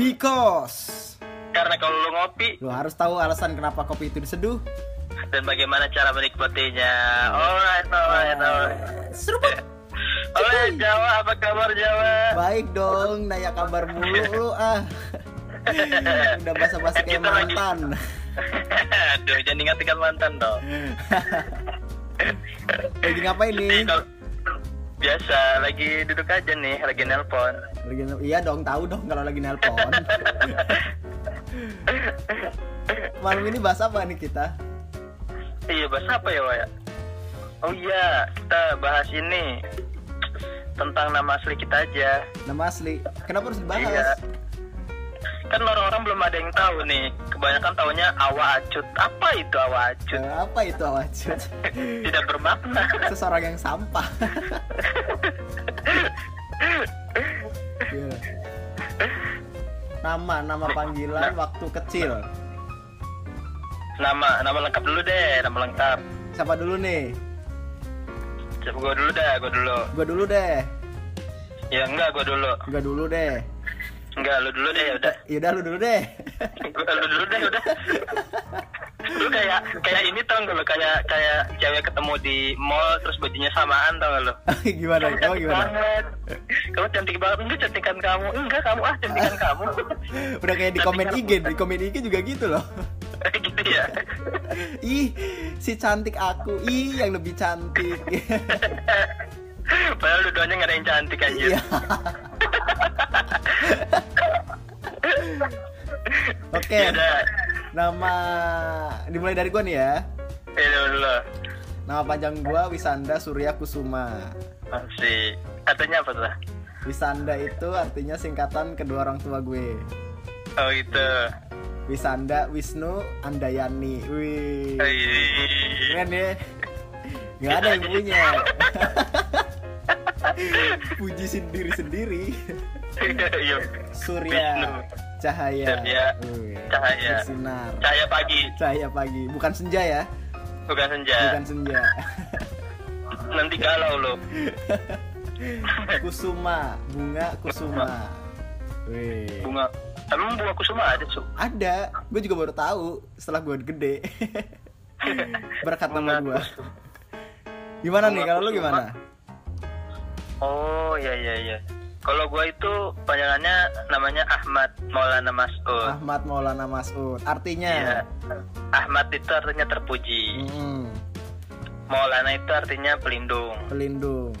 Because Karena kalau lu ngopi lo harus tahu alasan kenapa kopi itu diseduh. dan bagaimana cara menikmatinya. Alright, alright, alright. Seru banget. Alright, Jawa, apa kabar Jawa? Baik dong, nanya kabar mulu lu ah. Udah basa-basi kayak mantan. Aduh, jangan ingat-ingat mantan dong. Lagi ngapain nih? Biasa lagi duduk aja nih, lagi nelpon. Lagi iya dong, tahu dong kalau lagi nelpon. Malam ini bahas apa nih kita? Iya, bahas apa ya, Wak? Oh iya, kita bahas ini tentang nama asli kita aja. Nama asli. Kenapa harus dibahas? Iya. Kan orang-orang belum ada yang tahu nih. Kebanyakan taunya awa acut. Apa itu awa acut? Eh, apa itu awacut? Tidak bermakna. Seseorang yang sampah. Iya. Nama, nama panggilan waktu kecil. Nama, nama lengkap dulu deh, nama lengkap. Siapa dulu nih? Coba gue dulu dah, gue dulu. Gua dulu deh. Ya enggak, gue dulu. Gua dulu deh. Enggak, lu dulu deh, ya udah. Yaudah lu dulu deh. Lu dulu deh, udah. Lu kayak kayak ini tau gak lu kayak kayak cewek ketemu di mall terus bajunya samaan tau gak lu? gimana? Kamu Cantik gimana? banget. Kamu cantik banget. Enggak cantikan kamu. Enggak kamu ah cantikan kamu. Udah kayak di komen IG, di komen IG juga gitu loh. gitu ya. Ih, si cantik aku. Ih, yang lebih cantik. Padahal lu duanya gak ada yang cantik anjir. Iya. Oke, udah. nama dimulai dari gua nih ya. Ya dulu. Nama panjang gua Wisanda Surya Kusuma. Masih. Katanya apa tuh? Wisanda itu artinya singkatan kedua orang tua gue. Oh gitu. Wisanda Wisnu Andayani. Wih. Wih. Keren ya. Gak ada yang punya. Puji sendiri-sendiri. Iya. Surya. Cahaya. Surya, Cahaya. Bersinar. Cahaya pagi, Cahaya pagi, bukan senja ya, bukan senja. bukan senja. Nanti galau lo. Kusuma, bunga kusuma. Wih. Bunga. Emang bunga kusuma ada, Su? Ada, gue juga baru tahu setelah gue gede. Berkat nama gue. Gimana nih Bunga kalau lu kusuma. gimana? Oh, iya iya iya. Kalau gua itu panjangannya namanya Ahmad Maulana Mas'ud. Ahmad Maulana Masud. Iya. Artinya? Ahmad itu artinya terpuji. Mm, Maulana itu artinya pelindung. pelindung,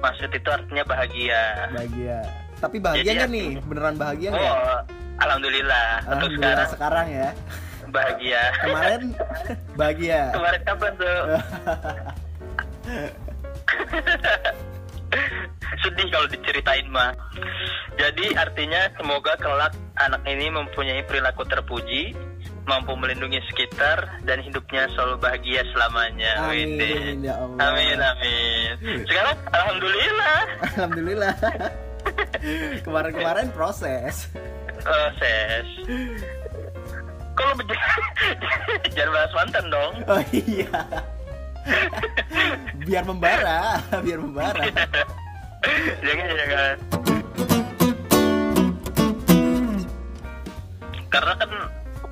Mas'ud itu artinya bahagia. bahagia. Tapi bahagia Jadi nggak nih? Beneran bahagia nggak? Oh, alhamdulillah. Untuk sekarang sekarang ya. bahagia. Kemarin bahagia. Kemarin kapan tuh? Sedih kalau diceritain mah. Jadi artinya semoga kelak anak ini mempunyai perilaku terpuji, mampu melindungi sekitar dan hidupnya selalu bahagia selamanya. Amin, Wede. ya Allah. Amin amin. Sekarang alhamdulillah Alhamdulillah. Kemarin-kemarin proses. proses. Kalau jangan bahas mantan dong. Oh iya. biar membara, biar membara. jangan jangan. Karena kan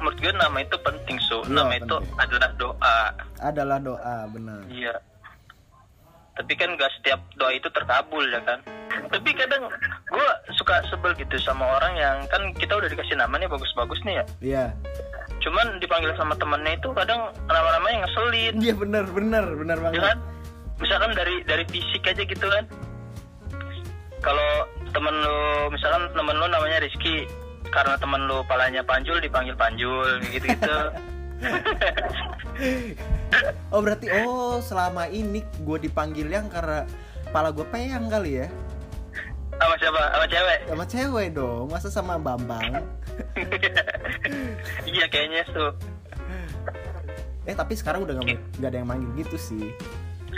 menurut gue nama itu penting su. Iya, nama itu penting. adalah doa. Adalah doa, benar. Iya. Tapi kan gak setiap doa itu terkabul ya kan. Tapi kadang gue suka sebel gitu sama orang yang kan kita udah dikasih namanya bagus-bagus nih ya. Iya. Cuman dipanggil sama temennya itu kadang nama-namanya ngeselin. Iya benar, benar, benar ya banget. kan misalkan dari dari fisik aja gitu kan kalau temen lu misalkan temen lu namanya Rizky karena temen lu palanya panjul dipanggil panjul gitu gitu Oh berarti oh selama ini gue dipanggil yang karena kepala gue peyang kali ya? Sama siapa? Sama cewek? Sama cewek dong masa sama Bambang? Iya kayaknya tuh. Eh tapi sekarang udah nggak ada yang manggil gitu sih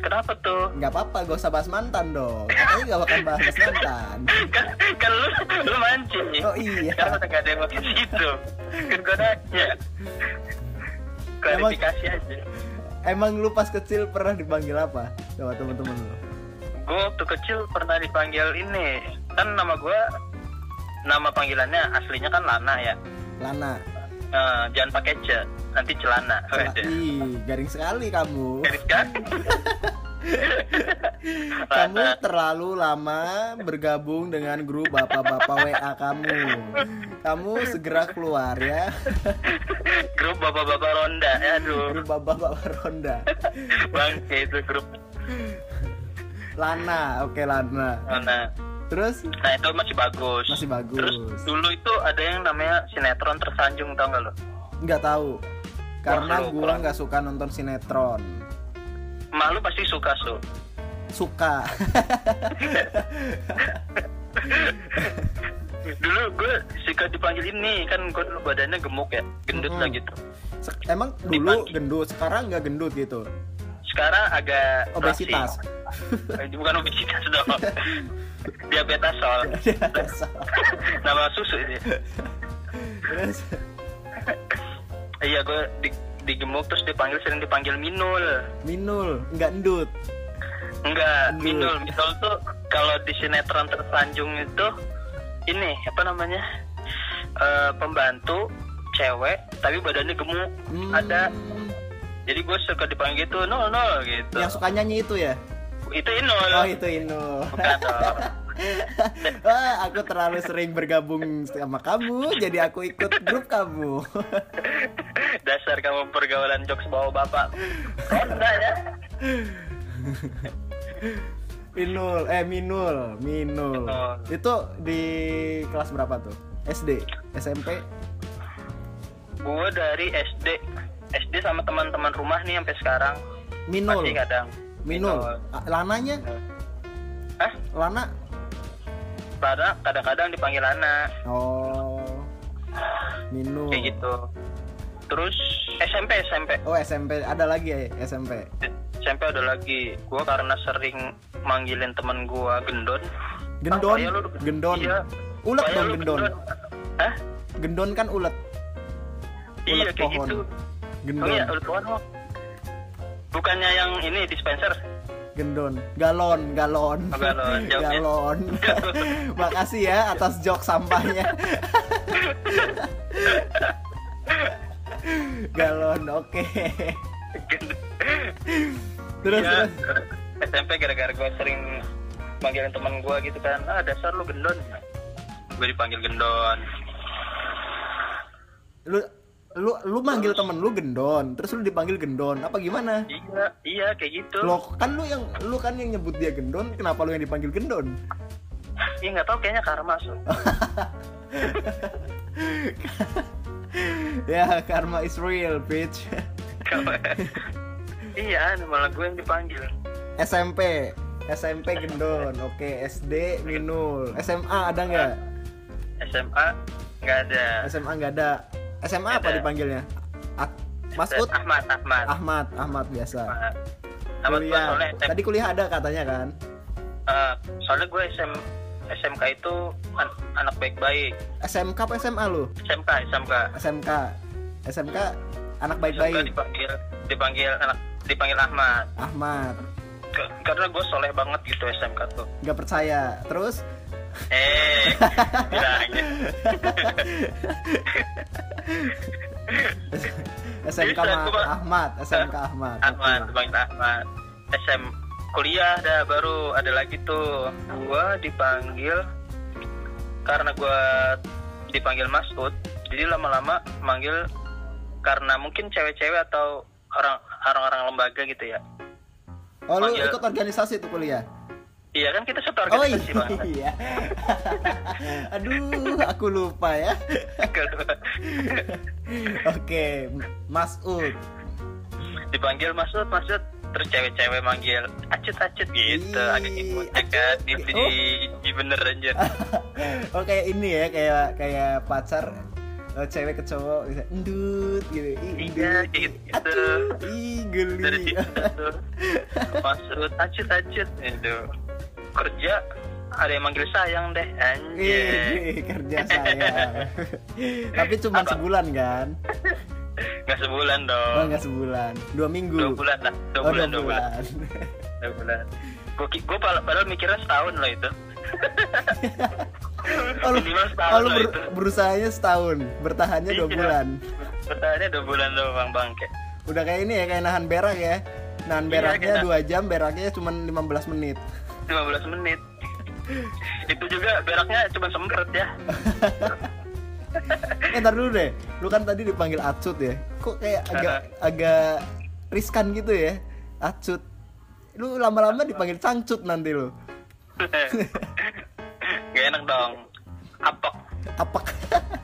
kenapa tuh? Nggak apa-apa gak usah bahas mantan dong. Katanya gak bakal bahas mantan. Kan kan lu lu mancing Oh, iya. sekarang udah gak ada yang mau ke situ kan gue nanya. Klarifikasi aja. emang lu pas kecil pernah dipanggil apa sama temen-temen lu? Gue waktu kecil pernah dipanggil ini. Kan nama gue nama panggilannya aslinya kan Lana ya. Lana. Eh, jangan pakai C nanti celana. Ih, garing sekali kamu. Garis kan Kamu terlalu lama bergabung dengan grup bapak-bapak WA kamu. Kamu segera keluar ya. grup bapak-bapak ronda ya aduh Grup bapak-bapak Ronda. bang itu grup Lana, oke Lana. Lana Terus nah itu masih bagus masih bagus. terus dulu itu ada yang namanya sinetron tersanjung tau gak lo Nggak tahu. Karena kurang. nggak suka nonton sinetron. malu pasti suka su Suka. dulu gue suka dipanggil ini kan gue dulu badannya gemuk ya gendut Mm-mm. lah gitu Se- Emang dulu Dipanggil. gendut, sekarang nggak gendut gitu. sekarang agak Obesitas. rasi. bukan obesitas dong diabetes soal nama susu ini Terus iya gue di, digemuk terus dipanggil sering dipanggil minul Minul, nggak endut. enggak Minul. minul minul tuh kalau di sinetron tersanjung itu ini apa namanya Eh, pembantu cewek tapi badannya gemuk Hmm, ada jadi gue suka dipanggil gitu nol nol gitu Yang suka nyanyi itu ya? itu inul Oh itu Inul. bukan Wah, aku terlalu sering bergabung sama kamu, jadi aku ikut grup kamu. dasar kamu pergaulan jokes bawa bapak ronda ya Minul, eh Minul, Minul. Minul. Itu di kelas berapa tuh? SD, SMP? gue dari SD SD sama teman-teman rumah nih sampai sekarang Minul, masih kadang Minul. Ah, Lananya? Hah? Lana? Pada kadang-kadang dipanggil Ana Oh, Minul. kayak gitu terus SMP SMP Oh SMP, ada lagi ya SMP. SMP ada lagi gue karena sering manggilin temen gue gendon Gendon, Ah, lu- gendon. iya. Ulet Kayak dong lu gendon. Hah? Gendon kan ulet. iya kayak pohon. gitu Gendon. oh iya ulet pohon oh. bukannya yang ini dispenser Gendon, galon, galon, Oh, galon, ya. galon. Makasih ya atas jok sampahnya. galon, oke. Terus, Iya, terus. SMP gara-gara gue sering manggilin teman gue gitu kan ah dasar lu gendon gue dipanggil gendon Lu lu lu manggil temen lu gendon, terus lu dipanggil gendon. Apa gimana? iya iya kayak gitu Lo kan lu yang lu kan yang nyebut dia gendon, kenapa lu yang dipanggil gendon? iya nggak tahu kayaknya karma so ya, karma is real, bitch. iya malah gue yang dipanggil SMP, SMP gendon, oke. SD minul, SMA ada nggak? SMA nggak ada SMA nggak ada. SMA apa Ada. dipanggilnya? Ah, Masud? Ahmad Ahmad Ahmad, Ahmad biasa. Ahmad Ahmad Kuliah. Tadi kuliah ada katanya kan? eh, soalnya gue SM SMK itu an- anak baik-baik SMK apa SMA lu? SMK SMK SMK. SMK anak baik-baik. dipanggil dipanggil anak dipanggil Ahmad Ahmad. Ke- karena gue soleh banget gitu SMK tuh Gak percaya. Terus eh SMK Ahmad, SMK Ahmad. Ahmad dipanggil Ahmad SM kuliah dah baru ada lagi tuh gua dipanggil karena gua dipanggil Masud jadi lama-lama manggil karena mungkin cewek-cewek atau orang orang-orang lembaga gitu ya Oh lu Manggil- ikut organisasi tuh kuliah? iya kan kita satu Oh organisasi bang iya. Aduh, aku lupa ya. Oke, Masud. dipanggil Masud Masud terus cewek-cewek manggil acut acut gitu Ih, agak ikut ya kan di, acut. di, Oh. di bener anjir Oh kayak ini ya, kayak kayak pacar eh, cewek ke cowok bisa endut gitu. Iya, gitu. Aduh, ih dari geli. situ tuh Masud acut acut itu kerja ada yang manggil sayang deh anjir kerja saya. Tapi cuma sebulan kan? nggak sebulan Oh, dong enggak sebulan. Dua minggu. dua bulan lah dua Oh, bulan dua bulan dua bulan gue gue padahal mikirnya setahun loh itu Oh, lu, setahun oh, lu ber- berusahanya setahun, bertahannya dua Iya. bulan. Bertahannya dua bulan doang bangke. Udah kayak ini ya, kayak nahan berak ya. Nahan Iya, beraknya dua jam, beraknya cuma 15 menit. 15 menit. itu juga beraknya cuma semprot ya. Eh ntar dulu deh, lu kan tadi dipanggil Acut ya. Kok kayak agak agak riskan gitu ya, Acut. Lu lama-lama dipanggil Cangcut nanti lu. Gak enak dong. Apok. Apa?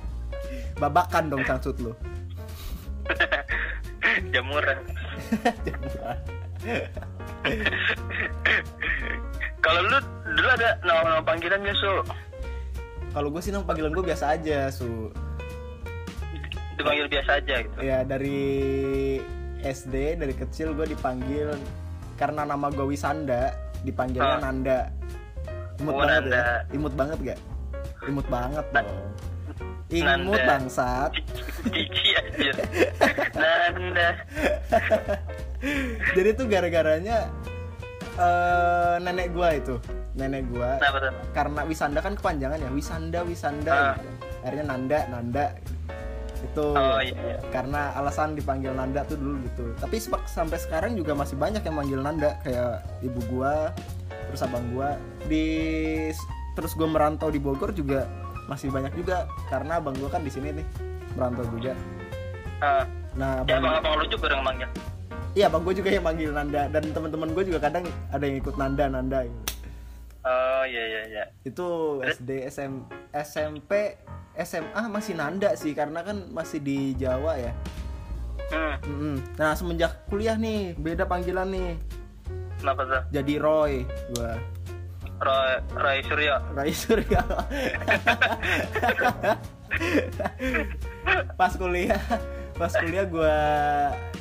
Babakan dong Cangcut lu. Jamuran. Kalau lu dulu ada nama-nama panggilan gak, Su? Kalau gue sih nama panggilan gue biasa aja, Su. Dipanggil biasa aja gitu. Ya dari SD dari kecil gue dipanggil karena nama gue Wisanda dipanggilnya Ah. Nanda. Imut Oh, banget Nanda. ya. Imut banget gak? Imut banget dong. Imut Nanda. bangsat. Cici aja. Nanda. Jadi tuh gara-garanya eh nenek gua itu, nenek gua tuh? karena Wisanda kan kepanjangan ya, Wisanda Wisanda Ah. gitu. Akhirnya Nanda Nanda itu Oh iya. iya. karena alasan dipanggil Nanda tuh dulu gitu. Tapi sepak- sampai sekarang juga masih banyak yang manggil Nanda kayak ibu gua, terus abang gua di terus gua merantau di Bogor juga masih banyak juga karena abang gua kan di sini nih merantau juga. Ah, Nah, ya abang, abang-abang lu juga yang manggil. Iya abang gua juga yang manggil Nanda dan teman-teman gua juga kadang ada yang ikut Nanda Nanda gitu. Oh iya iya iya. Itu SD, SM, SMP, SMA masih Nanda sih karena kan masih di Jawa ya. Hmm, Mm-mm. Nah semenjak kuliah nih beda panggilan nih kenapa tuh? jadi Roy gua Roy, Roy Suryo. Roy Surya pas kuliah pas kuliah gua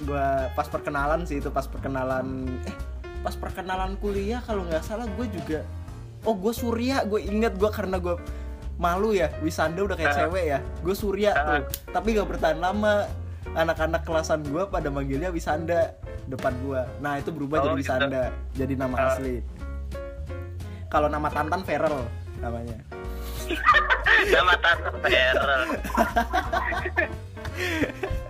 gua pas perkenalan sih itu pas perkenalan eh pas perkenalan kuliah kalau nggak salah gue juga oh gue Surya gue inget gue karena gue malu ya Wisanda udah kayak Ah. cewek ya gue Surya Ah. tuh tapi gak bertahan lama anak-anak kelasan gue pada manggilnya Wisanda depan gue nah itu berubah Oh, jadi gitu. Wisanda jadi nama Ah. asli kalau nama Tantan Feral namanya Nama Tante Feral.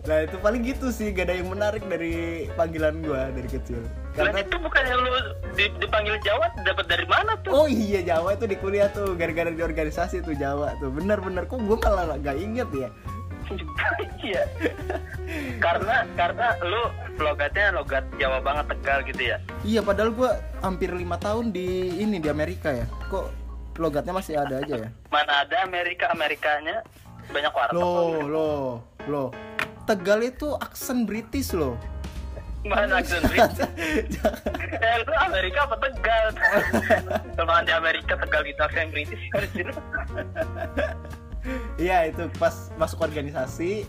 nah itu paling gitu sih gak ada yang menarik dari panggilan gue dari kecil Dan karena itu bukannya lu di- dipanggil Jawa dapat dari mana tuh? Oh iya Jawa itu di kuliah tuh gara-gara di organisasi tuh Jawa tuh bener-bener kok gue malah gak inget ya iya. karena karena lu logatnya logat Jawa banget Tegal gitu ya. Iya padahal gue hampir lima tahun di ini di Amerika ya kok logatnya masih ada aja ya Mana ada Amerika Amerikanya banyak warteg. Loh loh loh Tegal itu aksen British loh Mana aksen British? Eh, lu Amerika apa Tegal? Kalau di Amerika Tegal gitu aksen British. Iya itu pas masuk organisasi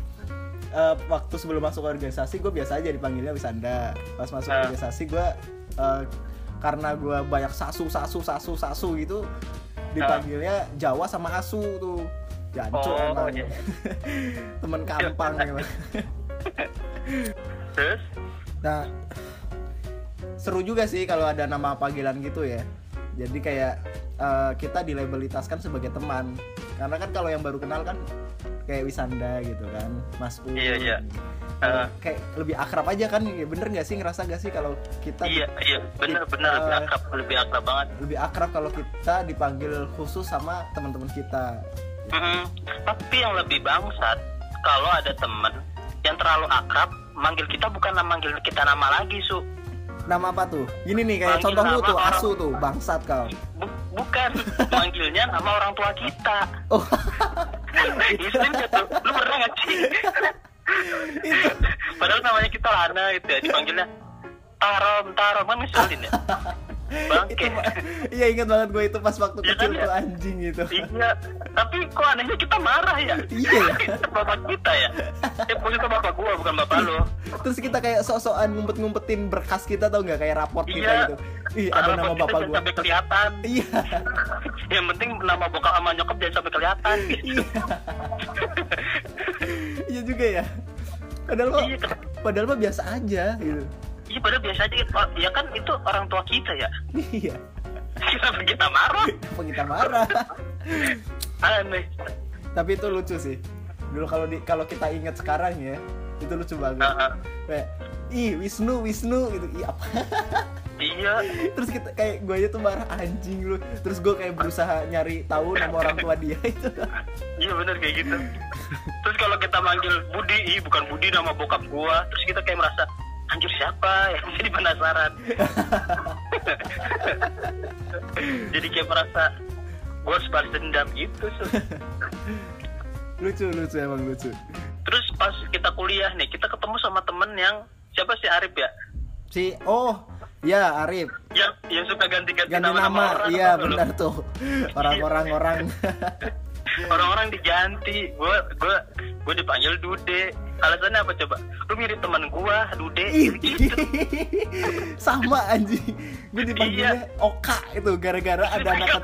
eh, waktu sebelum masuk organisasi gue biasa aja dipanggilnya Wisanda pas masuk Ah. organisasi gue eh, karena gue banyak sasu sasu sasu sasu gitu dipanggilnya Jawa sama Asu tuh Jancu Oh, emang. iya. temen kampang emang. Terus? Nah seru juga sih kalau ada nama panggilan gitu ya. Jadi kayak eh, kita dilabelitaskan sebagai teman. Karena kan kalau yang baru kenal kan kayak Wisanda gitu kan Mas Un Iya, iya. Ah. kayak lebih akrab aja kan ya bener nggak sih? Ngerasa gak sih kalau kita iya iya. Bener bener. Lebih Eh, akrab lebih akrab banget. lebih akrab kalau kita dipanggil khusus sama teman-teman kita Mm-mm. Tapi yang lebih bangsat kalau ada temen yang terlalu akrab manggil kita bukan nama manggil kita nama lagi su. Nama apa tuh? Gini nih kayak contoh lu tuh orang- Asu tuh bangsat kau. Bu- bukan. Manggilnya nama orang tua kita. Oh. Gak tuh lu pernah gak sih? Padahal namanya kita Lana gitu ya dipanggilnya Tarom Tarom kan ngeselin ya? itu bangke. Iya ingat banget gue itu pas waktu Iya kecil kan ya? tuh anjing gitu. Iya tapi kok anehnya kita marah ya? Iya. Bapak kita ya? Ya itu bapak gua bukan bapak lo terus kita kayak sok-sokan ngumpet-ngumpetin berkas kita tau nggak? Kayak raport kita Iya. gitu. Ih ada Rapor nama kita bapak gue sampai kelihatan. Iya. Yang penting nama bokap sama nyokap jangan sampai kelihatan. Iya. Iya juga ya. Padahal mah Iya. padahal mah biasa aja gitu iya padahal biasa aja. Oh, ya kan itu orang tua kita ya iya Kenapa kita marah? Apa kita marah? Aneh. Tapi itu lucu sih. Dulu kalau di kalau kita ingat sekarang ya, itu lucu banget. Heeh. Kayak, ih Wisnu, Wisnu gitu. Ih apa? Iya. Terus kita kayak gue aja tuh marah anjing lu. Terus gue kayak berusaha nyari tahu nama orang tua dia itu. Iya bener kayak gitu. Terus kalau kita manggil Budi, ih bukan Budi nama bokap gua. Terus kita kayak merasa anjir siapa ya jadi penasaran. jadi kayak merasa gua harus balas dendam gitu. Sus. lucu lucu emang lucu. Terus pas kita kuliah nih, kita ketemu sama temen yang siapa sih Arif ya? Si oh ya Arif Yang yang suka ganti-ganti ganti nama, nama, orang. iya benar tuh orang-orang orang Orang-orang diganti, gua gua gua dipanggil Dude. Alasannya apa coba? Lu mirip teman gua, Dude. Gitu. sama anjing gue dipanggilnya Iya. Oka itu gara-gara ada anak kecil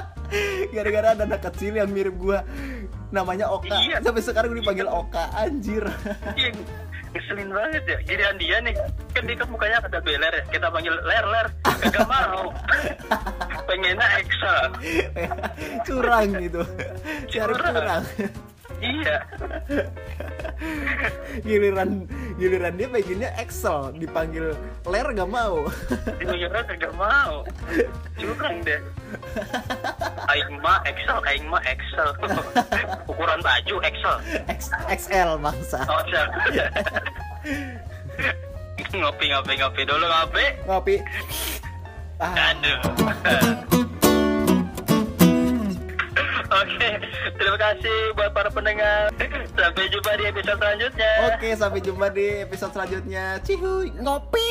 gara-gara ada anak kecil yang mirip gue namanya Oka Iya. sampai sekarang gue dipanggil Oka anjir Iya, ngeselin banget ya. Giliran dia nih, kan dia kan mukanya ada beler ya. Kita panggil ler ler, kagak mau. Pengennya Excel. curang gitu si Arif Curang. curang Iya. giliran giliran dia pengennya Excel dipanggil Ler gak mau Dipanggilnya kagak mau. Curang deh. Aing mah Excel, aing mah Excel. Ukuran baju Excel. X- XL bangsa Oh, siap. ngopi ngopi ngopi dulu ngopi. ngopi ah, Aduh. Oke, terima kasih buat para pendengar. Sampai jumpa di episode selanjutnya. Oke, sampai jumpa di episode selanjutnya. Cihuy, ngopi.